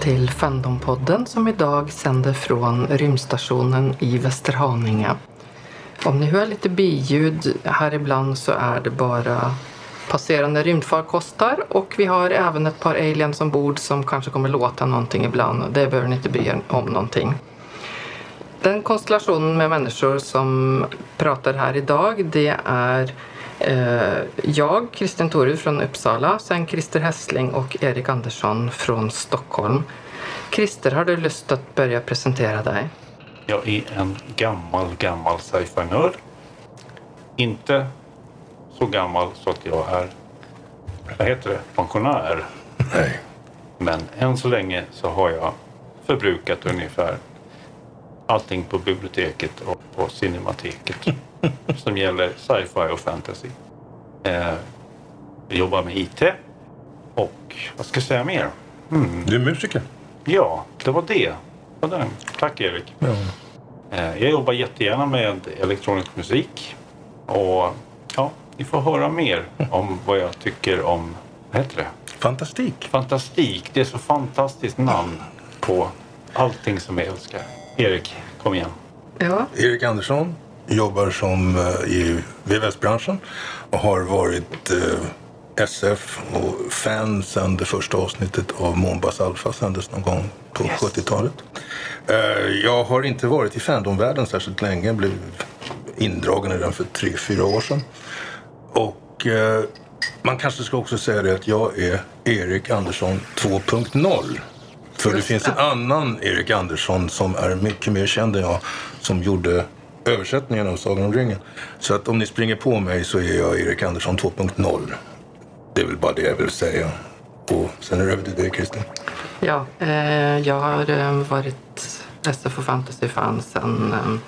välkomna till Fandompodden som idag sänder från rymdstationen i Västerhaninge. Om ni hör lite biljud här ibland så är det bara passerande rymdfarkostar och vi har även ett par aliens ombord som kanske kommer låta någonting ibland. Det behöver ni inte bry er om någonting. Den konstellationen med människor som pratar här idag det är jag, Kristin Torud från Uppsala, sen Christer Hässling och Erik Andersson från Stockholm. Christer, har du lust att börja presentera dig? Jag är en gammal, gammal sci-fi-nörd. Inte så gammal så att jag är, vad heter det, pensionär. Nej. Men än så länge så har jag förbrukat ungefär allting på biblioteket och på cinemateket som gäller sci-fi och fantasy. Eh, jag jobbar med IT och vad ska jag säga mer? Hmm. Du är musiker. Ja, det var det. det, var det. Tack Erik. Ja. Eh, jag jobbar jättegärna med elektronisk musik och ja, ni får höra mer om vad jag tycker om, vad heter det? Fantastik. Fantastik. Det är så fantastiskt namn på allting som jag älskar. Erik, kom igen. Ja, Erik Andersson jobbar som eh, i VVS-branschen och har varit eh, SF och fan sedan det första avsnittet av Månbas Alpha sändes någon gång på 70-talet. Eh, jag har inte varit i fandomvärlden särskilt länge. Jag blev indragen i den för tre, fyra år sedan. Och man kanske ska också säga det att jag är Erik Andersson 2.0. För det finns en annan Erik Andersson som är mycket mer känd än jag som gjorde översättningen av Sagan om ringen. Så att om ni springer på mig så är jag Erik Andersson 2.0. Det är väl bara det jag vill säga. Och sen är det över till dig Kristin. ja eh, jag har eh, varit SF och fantasy-fan sedan eh,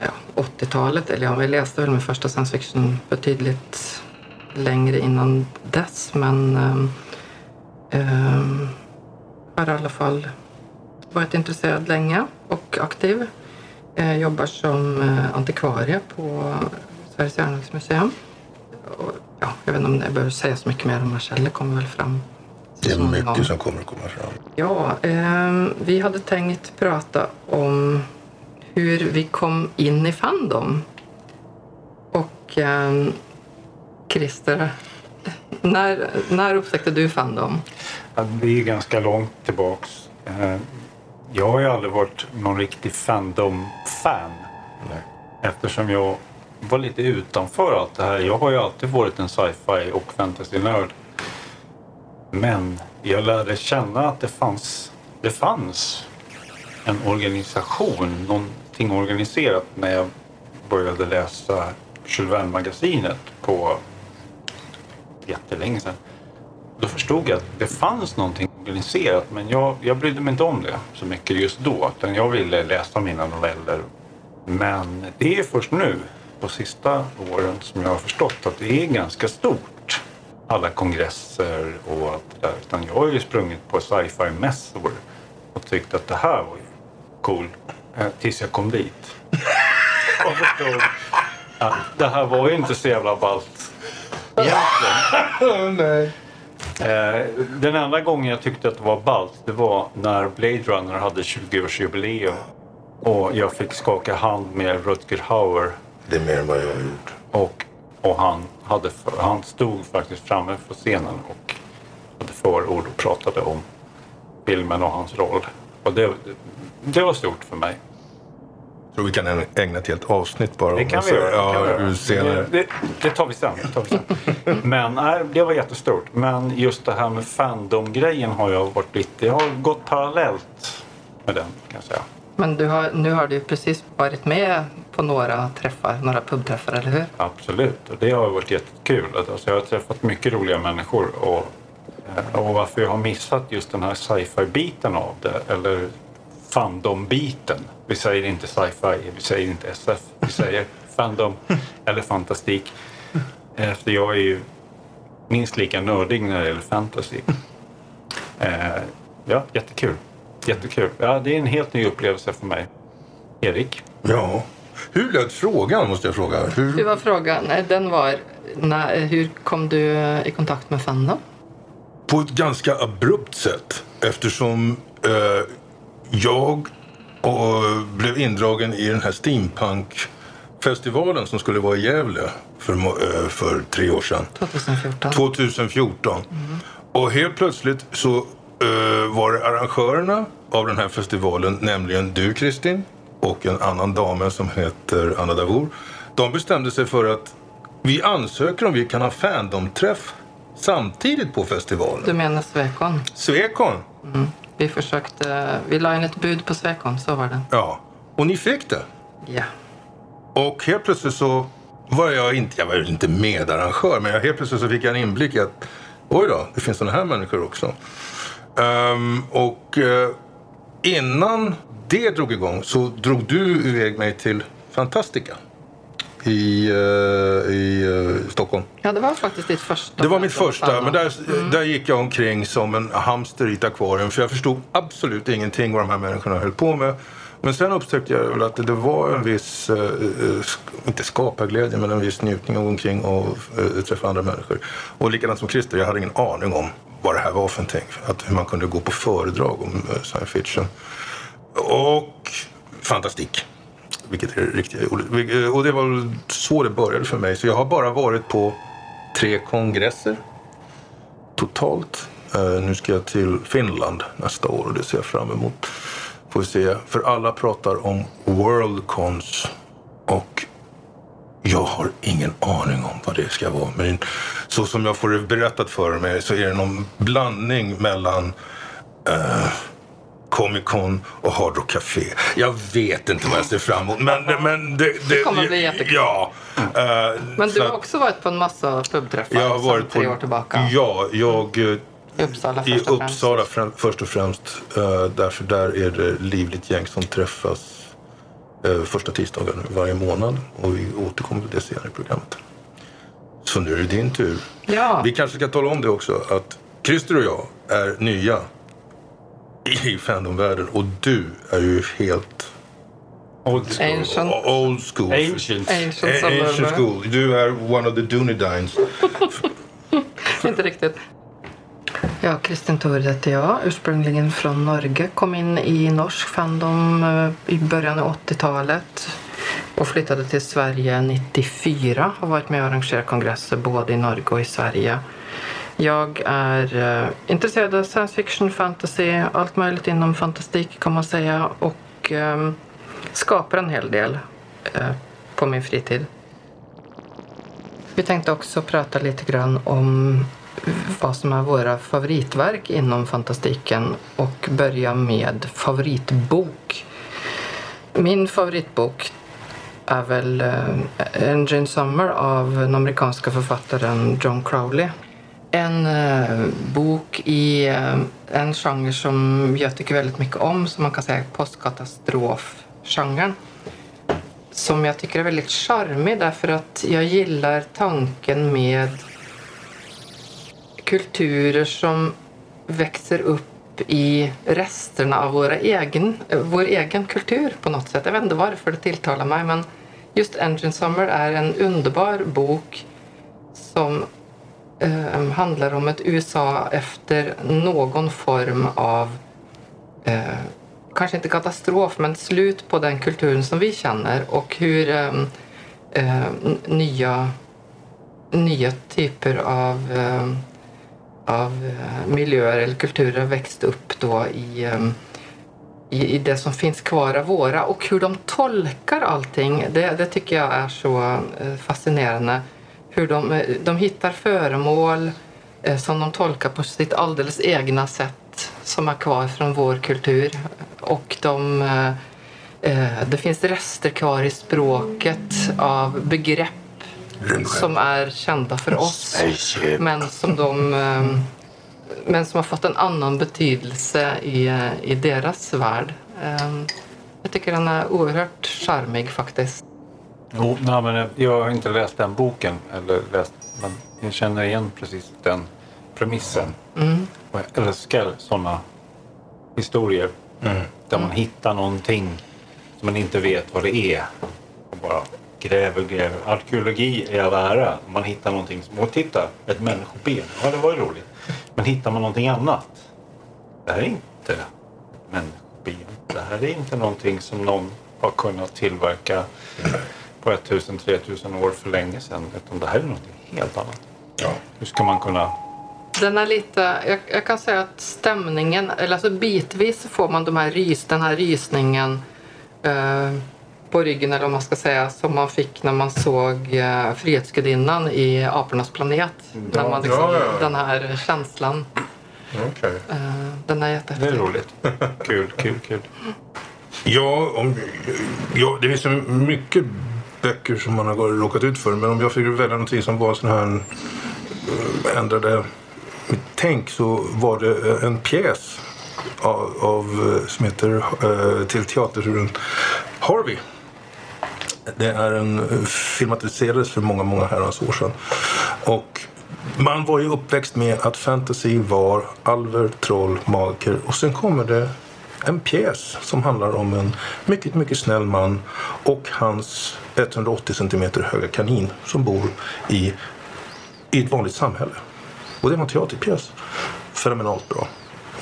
ja, 80-talet. Eller ja, jag läste väl min första science fiction betydligt längre innan dess. Men eh, eh, har i alla fall varit intresserad länge och aktiv. Eh, jobbar som eh, antikvarie på Sveriges järnvägsmuseum. Och, ja, jag vet inte om jag behöver säga så mycket mer om Marcelle kommer väl fram Det är mycket som kommer att komma fram. Ja, ehm, vi hade tänkt prata om hur vi kom in i Fandom. Och ehm, Christer, när, när upptäckte du Fandom? Ja, Det är ganska långt tillbaks. Jag har ju aldrig varit någon riktig Fandom-fan. Eftersom jag var lite utanför allt det här. Jag har ju alltid varit en sci-fi och fantasy-nörd. Men jag lärde känna att det fanns, det fanns en organisation, någonting organiserat när jag började läsa Jules Verne-magasinet på jättelänge sedan. Då förstod jag att det fanns någonting organiserat men jag, jag brydde mig inte om det så mycket just då. Utan jag ville läsa mina noveller. Men det är först nu på sista åren som jag har förstått att det är ganska stort. Alla kongresser och allt det där. Utan jag har ju sprungit på sci-fi mässor och tyckt att det här var ju cool. eh, Tills jag kom dit. Och förstod att det här var ju inte så jävla ballt. Egentligen. nej. Eh, den enda gången jag tyckte att det var ballt det var när Blade Runner hade 20-årsjubileum. Och jag fick skaka hand med Rutger Hauer. Det är mer än vad jag har gjort. Och, och han, hade för, han stod faktiskt framme på scenen och hade förord och pratade om filmen och hans roll. Och det, det var stort för mig. Tror vi kan ägna ett helt avsnitt bara Det om kan vi göra. det kan vi Ja, göra. det, det tar vi sen. Det tar vi sen. Men nej, det var jättestort. Men just det här med fandom-grejen har jag varit lite... Jag har gått parallellt med den kan jag säga. Men du har, nu har du precis varit med på några träffar, några pubträffar, eller hur? Absolut. Och det har varit jättekul. Alltså, jag har träffat mycket roliga människor. Och, eh, och varför jag har missat just den här sci-fi-biten av det. Eller fandom-biten. Vi säger inte sci-fi, vi säger inte SF. Vi säger fandom eller fantastik. Efter jag är ju minst lika nördig när det gäller fantasy. Eh, ja, jättekul. Jättekul. Ja, det är en helt ny upplevelse för mig. Erik? Ja. Hur löd frågan måste jag fråga? Hur Hur? var frågan? Nej, Den var, när, hur kom du i kontakt med Fandom? På ett ganska abrupt sätt. eftersom eh, jag och blev indragen i den här steampunkfestivalen som skulle vara i Gävle för, eh, för tre år sedan. 2014. 2014. Och helt plötsligt så eh, var det arrangörerna av den här festivalen, nämligen du Kristin och en annan dam som heter Anna Davour. De bestämde sig för att vi ansöker om vi kan ha fandomträff samtidigt på festivalen. Du menar Swecon? Swecon. Vi försökte, vi la in ett bud på Swecon, så var det. Ja. Och ni fick det. Ja. Och helt plötsligt så var jag inte, jag var ju inte medarrangör, men jag, helt plötsligt så fick jag en inblick i att oj då, det finns sådana här människor också. Ehm, och eh, innan det drog igång så drog du iväg mig till Fantastica i, eh, i eh, Stockholm. ja, det var faktiskt ditt första. Det var mitt första, men där, där gick jag omkring som en hamster i ett akvarium för jag förstod absolut ingenting vad de här människorna höll på med. Men sen upptäckte jag väl att det var en viss, eh, inte skaparglädje, men en viss njutning av omkring och träffa andra människor. Och likadant som Christer, jag hade ingen aning om vad det här var för någonting. Att hur man kunde gå på föredrag om science fiction. Och fantastik. Vilket är det riktiga ordet. Eh, och det var väl så det började för mig. Så jag har bara varit på tre kongresser totalt. Eh, nu ska jag till Finland nästa år och det ser jag fram emot. Får vi se. För alla pratar om Worldcons och jag har ingen aning om vad det ska vara. Men så som jag får det berättat för mig så är det någon blandning mellan eh, Comic Con och Hard Rock Café. Jag vet inte vad jag ser fram emot. Men, men det, det, kommer bli jättekul. Ja. eh, Men du har också varit på en massa pubträffar jag har varit tre på, år tillbaka. Ja, jag... eh, I Uppsala I först och främst. Uppsala främ, först och främst. Uh, därför där är det livligt gäng som träffas första tisdagen varje månad. Och vi återkommer till det senare i programmet. Så nu är det din tur. Ja. Vi kanske ska tala om det också att Christer och jag är nya i fandomvärlden och du är ju helt Old school. Ancient. old school. Ancient. Ancient A- Ancient school. Du är one of the Dunedines. Inte riktigt. Ja, Kristin Thor heter jag. Ursprungligen från Norge. Kom in i norsk fandom eh, i början av 80-talet. Och flyttade till Sverige 94. Har varit med och arrangerat kongresser både i Norge och i Sverige. Jag är eh, intresserad av science fiction, fantasy, allt möjligt inom fantastik kan man säga. Och eh, skapar en hel del eh, på min fritid. Vi tänkte också prata lite grann om vad som är våra favoritverk inom fantastiken och börja med favoritbok. Min favoritbok är väl eh, Engine Summer av den amerikanska författaren John Crowley. En eh, bok i eh, en genre som jag tycker väldigt mycket om, som man kan säga postkatastrofgenren som jag tycker är väldigt charmig därför att jag gillar tanken med kulturer som växer upp i resterna av våra egen, vår egen kultur på något sätt. Jag vet inte varför det tilltalar mig men just Engine Summer är en underbar bok som eh, handlar om ett USA efter någon form av eh, kanske inte katastrof, men slut på den kulturen som vi känner och hur eh, eh, nya, nya typer av, eh, av eh, miljöer eller kulturer växt upp då i, eh, i, i det som finns kvar av våra och hur de tolkar allting. Det, det tycker jag är så eh, fascinerande. Hur de, eh, de hittar föremål eh, som de tolkar på sitt alldeles egna sätt som är kvar från vår kultur. Och de, eh, det finns rester kvar i språket av begrepp som är kända för oss men som de men som har fått en annan betydelse i, i deras värld. Jag tycker den är oerhört charmig faktiskt. Jo, nej, men jag har inte läst den boken. Eller läst, men jag känner igen precis den premissen. Och jag älskar sådana historier. Där man hittar någonting som man inte vet vad det är. Och bara gräver, gräver. Arkeologi är all ära. Man hittar någonting som, och titta, ett människoben. Ja, det var ju roligt. Men hittar man någonting annat. det här är inte människoben. Det här är inte någonting som någon har kunnat tillverka på 1000-3000 år för länge sedan. Utan det här är någonting helt annat. Ja. Hur ska man kunna... Den är lite, jag, jag kan säga att stämningen, eller alltså bitvis får man de här rys, den här rysningen eh, på ryggen eller vad man ska säga som man fick när man såg eh, Frihetsgudinnan i Apornas planet. när man liksom, ja, ja. Den här känslan. Okej. Eh, den är Det jättehäftig. är roligt. Kul, kul, kul. Ja, om, ja, det finns så mycket böcker som man har råkat ut för. Men om jag fick välja någonting som var sån här eh, ändrade mitt tänk så var det eh, en pjäs av, av eh, som heter Till teaterturen Harvey. Det är en filmatiserades för många, många herrans år sedan. Och man var ju uppväxt med att fantasy var alver, troll, magiker och sen kommer det en pjäs som handlar om en mycket, mycket snäll man och hans 180 centimeter höga kanin som bor i, i ett vanligt samhälle. Och det var en teaterpjäs. Fenomenalt bra.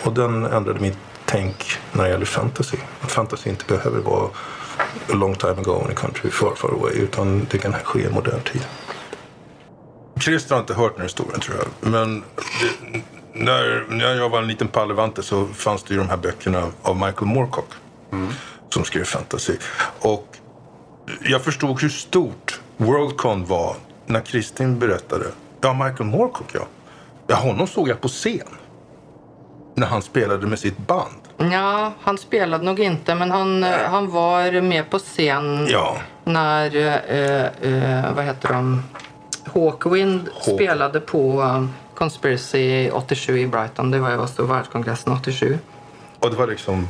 Och den ändrade mitt tänk när det gäller fantasy. Att fantasy inte behöver vara a long time ago in a country far, far away utan det kan ske i modern tid. Christer har inte hört den här historien tror jag. Men det, när, när jag var en liten pallevante så fanns det ju de här böckerna av Michael Moorcock. Som skrev fantasy. Och jag förstod hur stort Worldcon var när Kristin berättade. Ja, Michael Moorcock ja. Ja, honom såg jag på scen. När han spelade med sitt band. Ja, han spelade nog inte men han, eh, han var med på scen Ja, när, eh, eh, vad heter de, Hawkwind Hawk. spelade på um, Conspiracy 87 i Brighton. Det var ju alltså världskongressen 87. och det var liksom...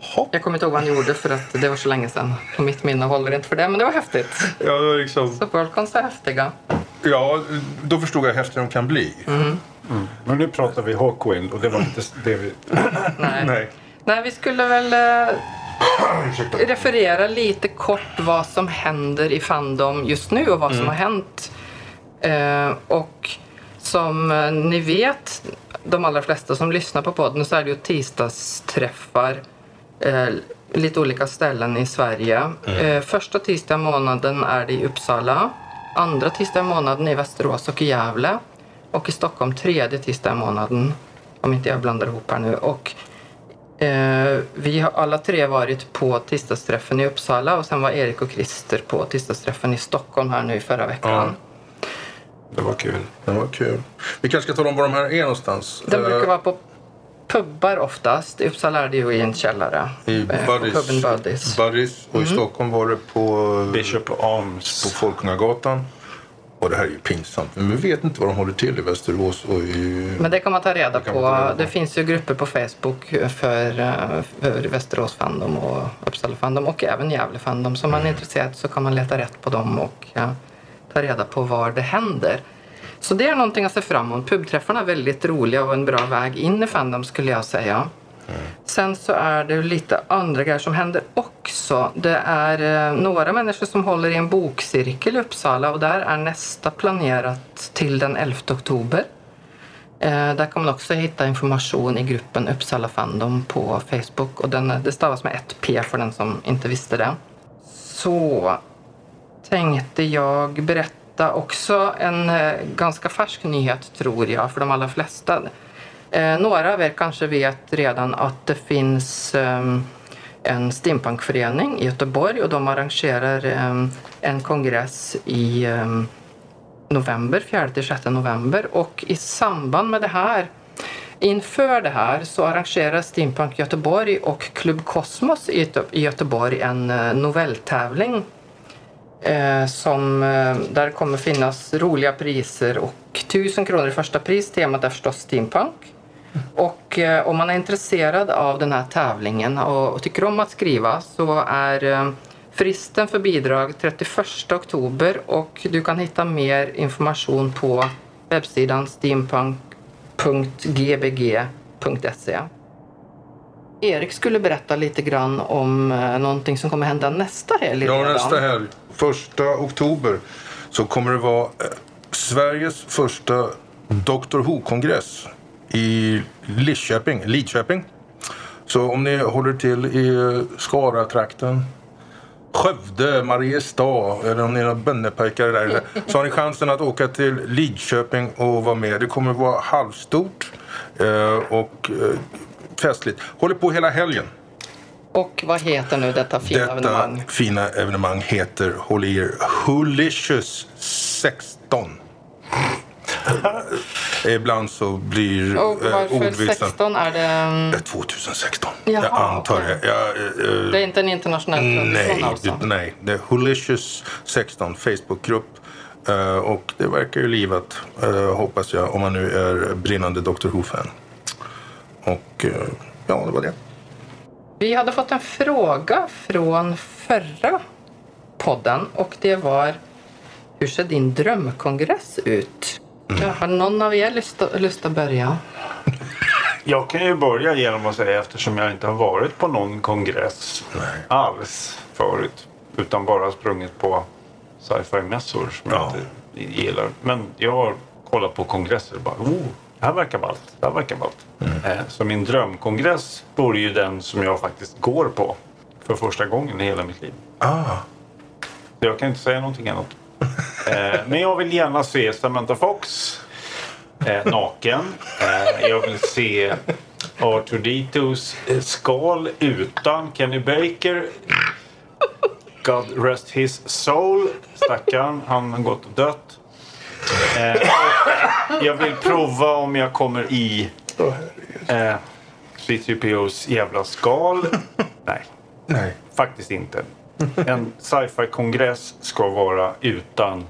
Hopp. Jag kommer inte ihåg vad han gjorde för att det var så länge sedan. Och mitt minne håller inte för det, men det var häftigt. Ja, det var liksom... Så Worldcons är häftiga. Ja, då förstod jag hur häftiga de kan bli. Men nu pratar vi Hawkwind och det var inte det vi... Nej. Nej. Nej, vi skulle väl eh, referera lite kort vad som händer i Fandom just nu och vad som har hänt. Eh, och som eh, ni vet, de allra flesta som lyssnar på podden, så är det ju tisdagsträffar eh, lite olika ställen i Sverige. Eh, första tisdag i månaden är det i Uppsala. Andra tisdag i månaden i Västerås och i Gävle. Och i Stockholm tredje tisdag i månaden. Om inte jag blandar ihop här nu. Och Eh, vi har alla tre varit på tisdagsträffen i Uppsala och sen var Erik och Christer på tisdagsträffen i Stockholm här nu i förra veckan. Det var kul. Det var kul. Vi kanske ska tala om var de här är någonstans. Eh, brukar vara på pubbar oftast. I Uppsala är det ju i en källare. I Eh, Buddies. puben Buddies. Buddies. Och i Stockholm var det på, Bishop Arms. på Folkungagatan. Och det här är ju pinsamt. Men vi vet inte var de håller till i Västerås och i... Men det kan man ta reda på. man ta reda på. Det finns ju grupper på Facebook för, eh, för Västerås Fandom och Uppsala Fandom och även Gävle Fandom. Så om man är intresserad så kan man leta rätt på dem och ja, ta reda på var det händer. Så det är någonting att se fram emot. Pubträffarna är väldigt roliga och en bra väg in i Fandom skulle jag säga. Sen så är det lite andra grejer som händer också. Det är eh, några människor som håller i en bokcirkel i Uppsala och där är nästa planerat till den 11 oktober. Eh, där kan man också hitta information i gruppen Uppsala Fandom på Facebook och den, det stavas med ett P för den som inte visste det. Så tänkte jag berätta också en eh, ganska färsk nyhet tror jag för de allra flesta. Eh, några av er kanske vet redan att det finns eh, en steampunkförening i Göteborg och de arrangerar en kongress i november, 4-6 november. Och i samband med det här, inför det här, så arrangerar Steampunk Göteborg och Klubb Kosmos i Göteborg en novelltävling. Eh, som, eh, där kommer finnas roliga priser och 1000 kronor i första pris. Temat är förstås steampunk. Och eh, om man är intresserad av den här tävlingen och, och tycker om att skriva så är eh, fristen för bidrag 31 oktober och du kan hitta mer information på webbsidan steampunk.gbg.se. Erik skulle berätta lite grann om eh, någonting som kommer hända nästa helg Ja, nästa helg, första oktober, så kommer det vara eh, Sveriges första Doctor Who-kongress i Lidköping. Lidköping. Så om ni håller till i Skara-trakten, Skövde, Mariestad eller om ni är bönnepojkar där så har ni chansen att åka till Lidköping och vara med. Det kommer vara halvstort eh, och festligt. Håller på hela helgen. Och vad heter nu detta fina Detta evenemang? fina evenemang heter, håll i er, Hoolicious 16. Ibland så blir Och eh, varför ordvitsen 16 är det... mm, Eh, 2016. jag Jaha, antar det. Jag, eh, Det är inte en internationell tradition Nej, alltså? det, nej. Det är Hoolicious 16 Facebookgrupp. Eh, och det verkar ju livat, eh, hoppas jag, om man nu är brinnande Dr Who-fan. Och eh, ja, det var det. Vi hade fått en fråga från förra podden och det var Hur ser din drömkongress ut? Mm. Har någon av er lust, lust att börja? Jag kan ju börja genom att säga eftersom jag inte har varit på någon kongress alls förut. Utan bara sprungit på sci-fi-mässor som Ja. jag inte gillar. Men jag har kollat på kongresser och bara oh, det här verkar ballt. Det här verkar ballt. Eh, så min drömkongress vore ju den som jag faktiskt går på för första gången i hela mitt liv. Ah, jag kan inte säga någonting annat. Eh, men jag vill gärna se Samantha Fox eh, naken. Jag vill se R2D2s eh, skal utan Kenny Baker. God rest his soul. Stackarn, han har gått och dött. Eh, jag vill prova om jag kommer i eh, C3POs jävla skal. Nej, nej. Faktiskt inte. En sci-fi-kongress ska vara utan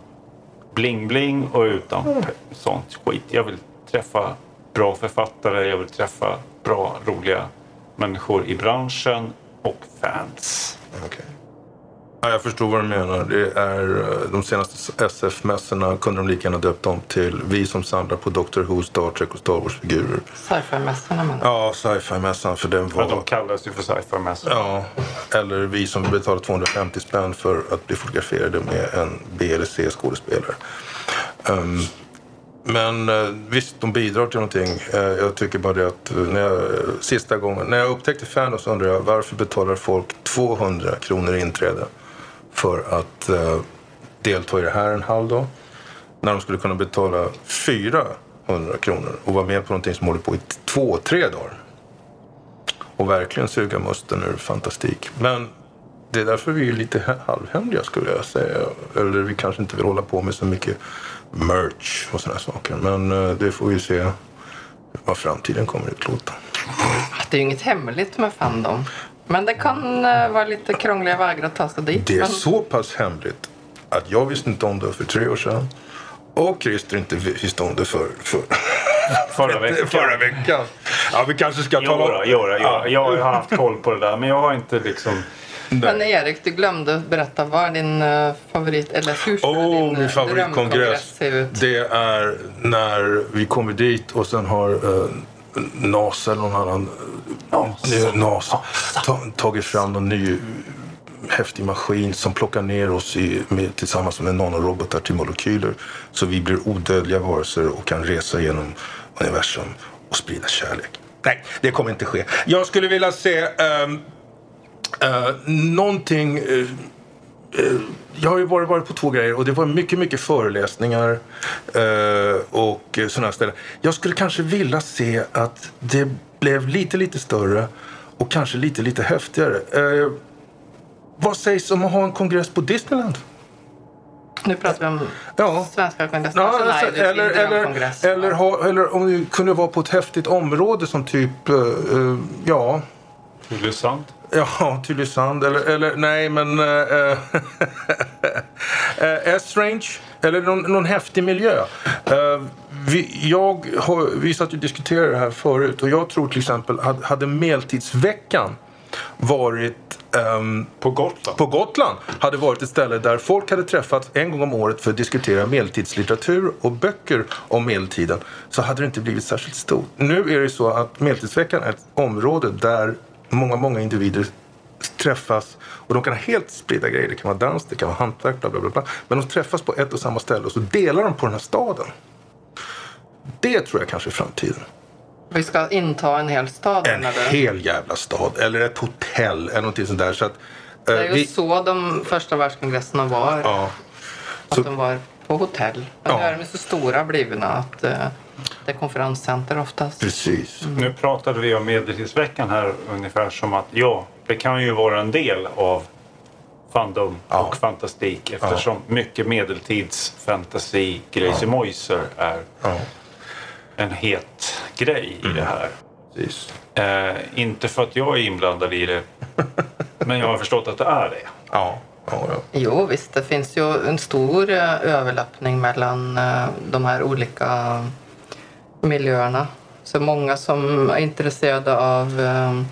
bling-bling och utan pe- sånt skit. Jag vill träffa bra författare, jag vill träffa bra, roliga människor i branschen och fans. Okej. Ja, jag förstår vad du menar. Det är, eh, de senaste SF-mässorna kunde de lika gärna döpt om till Vi som samlar på Doctor Who, Star Trek och Star Wars-figurer. Sci-fi-mässorna menar jag. Ja, sci-fi-mässan för den Men de var... kallas ju för sci-fi-mässor. Ja, eller vi som betalar 250 spänn för att bli fotograferade med en B eller C-skådespelare. Ehm, men eh, visst, de bidrar till någonting. Eh, jag tycker bara det att när jag, sista gången, när jag upptäckte Fanos så undrar jag varför betalar folk 200 kronor inträde för att eh, delta i det här en halv dag? När de skulle kunna betala 400 kronor och vara med på någonting som håller på i två, tre dagar och verkligen suga musten ur fantastik. Men det är därför vi är lite halvhemliga skulle jag säga. Eller vi kanske inte vill hålla på med så mycket merch och sådana saker. Men eh, det får vi se vad framtiden kommer utlåta. Det är ju inget hemligt med Fandom. Men det kan eh, vara lite krångliga vägar att ta sig dit. Det är men... så pass hemligt att jag visste inte om det för tre år sedan. Och Christer inte visste om det för, för Förra veckan. förra veckan. Ja, vi kanske ska tala då, jo, jo. Jag har haft koll på det där men jag har inte liksom... Men Erik, du glömde berätta vad är din eh, favorit, eller hur skulle Åh, din min eh, favoritkongress. se ut? Det är när vi kommer dit och sen har NASA eller någon annan NASA, NASA ta, tagit fram någon ny häftig maskin som plockar ner oss i, med, tillsammans med nanorobotar till molekyler så vi blir odödliga varelser och kan resa genom universum och sprida kärlek. Nej, det kommer inte ske. Jag skulle vilja se um, uh, någonting eh, jag har ju varit, varit på två grejer och det var mycket, mycket föreläsningar eh, och sådana ställen. Jag skulle kanske vilja se att det blev lite, lite större och kanske lite, lite häftigare. Eh, vad sägs om att ha en kongress på Disneyland? Nu pratar vi om Ja. svenska kongressen. Ja, alltså, nej, alltså, det är eller, eller, drömkongress. eller, ha, eller om det kunde vara på ett häftigt område som typ, eh, eh, ja, Tylösand. Ja, Tylösand eller, eller nej men äh, äh, S-range eller någon, någon häftig miljö. Äh, vi, jag har, vi satt och diskuterade det här förut och jag tror till exempel hade, hade medeltidsveckan varit ehm, På Gotland. på Gotland hade varit ett ställe där folk hade träffats en gång om året för att diskutera medeltidslitteratur och böcker om medeltiden så hade det inte blivit särskilt stort. Nu är det så att medeltidsveckan är ett område där många, många individer träffas och de kan ha helt spridda grejer. Det kan vara dans, det kan vara hantverk, bla bla bla. bla. Men de träffas på ett och samma ställe och så delar de på den här staden. Det tror jag kanske är framtiden. Vi ska inta en hel stad En du? hel jävla stad. Eller ett hotell eller någonting sånt där. Så att, eh, Det är ju vi, så de första världskongresserna var. ja, Att så- de var på hotell. Ja. är de så stora blivna att eh, det är konferenscenter oftast. precis. Nu pratade vi om medeltidsveckan här ungefär som att ja, det kan ju vara en del av fandom Ja. och fantastik eftersom mycket medeltids fantasi grejsimojser är Ja, en het grej i det här. precis. Eh, inte för att jag är inblandad i det, men jag har förstått att det är det. Ja, ja, ja. Jo visst, det finns ju en stor eh, överlappning mellan eh, de här olika miljöerna. Så många som är intresserade av eh,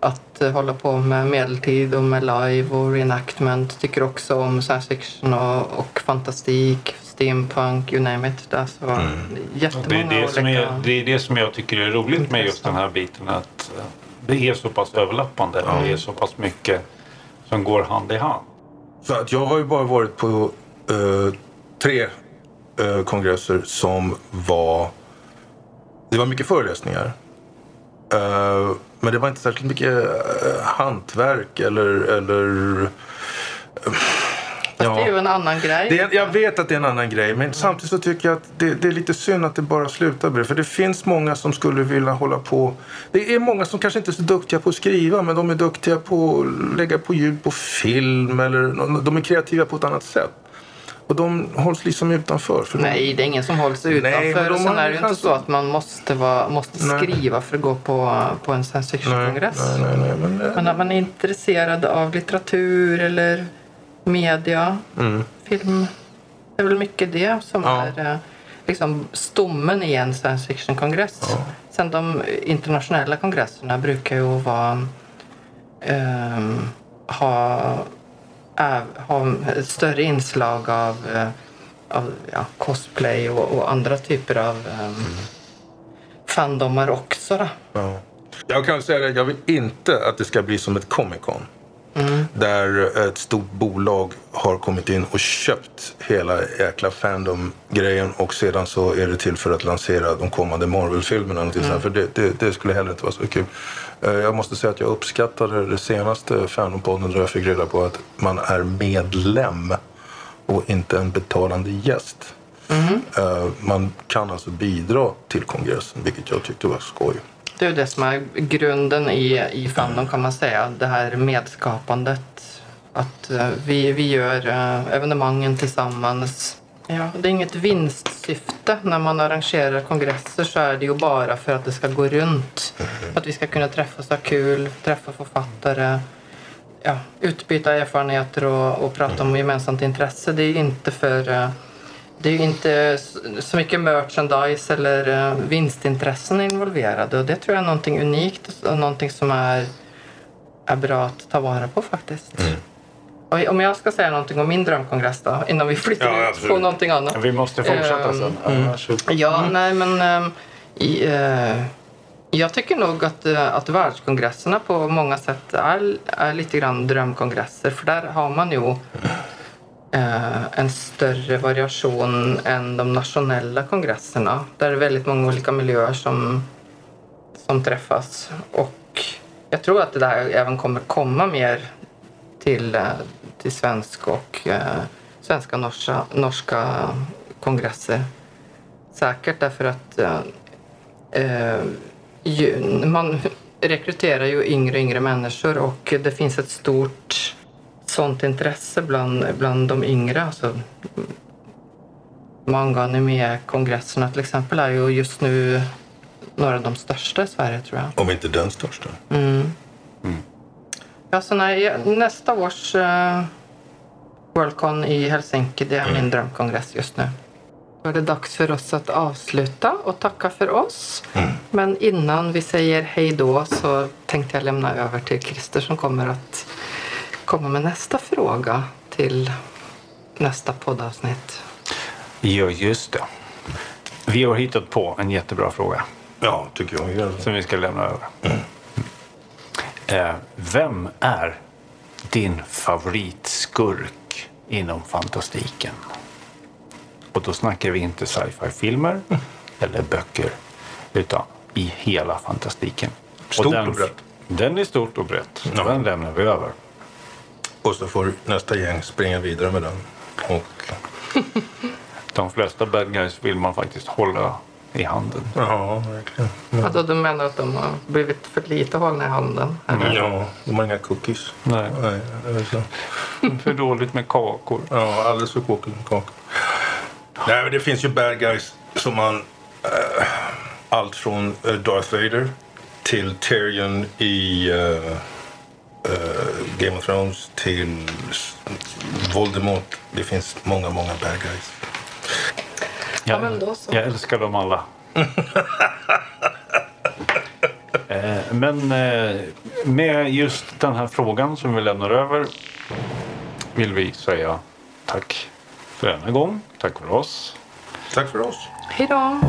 att eh, hålla på med medeltid och med live och reenactment tycker också om science fiction och, och fantastik, steampunk, you name it. Det är så Det jättemånga är det, som olika... är, det är det som jag tycker är roligt med just den här biten. Att eh, det är så pass överlappande. Det är så pass mycket som går hand i hand. Så att jag har ju bara varit på eh, tre eh, kongresser som var... Det var mycket föreläsningar. Eh, men det var inte särskilt mycket uh, hantverk eller... eller eh, Fast det är ju en annan grej. Det är, jag vet att det är en annan grej, men samtidigt så tycker jag att det, det är lite synd att det bara slutar med det. För det finns många som skulle vilja hålla på. Det är många som kanske inte är så duktiga på att skriva, men de är duktiga på att lägga på ljud på film eller de är kreativa på ett annat sätt. Och de hålls liksom utanför. Nej, det är ingen som hålls Nej, utanför. men de och sen är det ju inte chans- så att man måste, vara, måste Nej. skriva för att gå på, på en science nej, fiction-kongress. nej, nej, nej, men, Men att man är intresserad av litteratur eller media, mm, film. Det är väl mycket det som Ja. är eh, liksom stommen i en science fiction-kongress. Ja. Sen de internationella kongresserna brukar ju vara ehm, ha, äv, ha större inslag av, eh, av ja, cosplay och, och andra typer av um, fandomar också. Då. ja. Jag kan säga det, jag vill inte att det ska bli som ett Comic Con. Mm. Där ett stort bolag har kommit in och köpt hela jäkla Fandom-grejen och sedan så är det till för att lansera de kommande Marvel-filmerna. sånt. För det, det, det skulle heller inte vara så kul. Eh, Jag måste säga att jag uppskattade det senaste Fandom-podden där jag fick reda på att man är medlem och inte en betalande gäst. Eh, Man kan alltså bidra till kongressen, vilket jag tyckte var skoj. Det är ju det som är grunden i, i fandom kan man säga. Det här medskapandet. Att eh, vi, vi gör eh, evenemangen tillsammans. Ja, det är inget vinstsyfte. När man arrangerar kongresser så är det ju bara för att det ska gå runt. Att vi ska kunna träffas och ha kul, träffa författare, ja, utbyta erfarenheter och, och prata om gemensamt intresse. Det är inte för eh, det är ju inte så mycket merchandise eller eh, vinstintressen involverade och det tror jag är någonting unikt och någonting som är, är bra att ta vara på faktiskt. Och om jag ska säga någonting om min drömkongress då, innan vi flyttar Ja, ut på någonting annat. Vi måste fortsätta Ehm, sen. Så- Ja, nej men ehm, i, eh, jag tycker nog att, eh, att världskongresserna på många sätt är, är lite grann drömkongresser för där har man ju Eh, en större variation än de nationella kongresserna. Där är det väldigt många olika miljöer som, som träffas. Och jag tror att det där även kommer komma mer till, eh, till svensk och eh, svenska norska, norska kongresser. Säkert därför att eh, eh, ju, man rekryterar ju yngre och yngre människor och det finns ett stort sånt intresse bland, bland de yngre. Alltså, manga anime-kongresserna till exempel är ju just nu några av de största i Sverige tror jag. Om inte den största. Mm. Ja, så när, nästa års uh, Worldcon i Helsinki, det är min drömkongress just nu. Då är det dags för oss att avsluta och tacka för oss. Men innan vi säger hej då så tänkte jag lämna över till Christer som kommer att komma med nästa fråga till nästa poddavsnitt. Ja, just det. Vi har hittat på en jättebra fråga Ja, tycker jag. som vi ska lämna över. Eh, vem är din favoritskurk inom fantastiken? Och då snackar vi inte sci-fi-filmer eller böcker. Utan i hela fantastiken. Stort den, och brett. Den är stort och brett. Ja. Den lämnar vi över. Och så får nästa gäng springa vidare med den. Och, De flesta bad guys vill man faktiskt hålla i handen. ja, verkligen. Alltså, du menar att de har blivit för lite hållna i handen? Eller? Ja, de har inga cookies. Nej. Nej, det är så. För dåligt med kakor. Ja, alldeles för kåkig kakor. Nej, men det finns ju bad guys som man... eh, allt från eh, Darth Vader till Tyrion i eh, Game of Thrones till Voldemort. Det finns många, många bad guys. Jag, men då så. jag älskar dem alla. Eh, Men eh, med just den här frågan som vi lämnar över vill vi säga tack för denna gång. Tack för oss. Tack för oss. Hej då!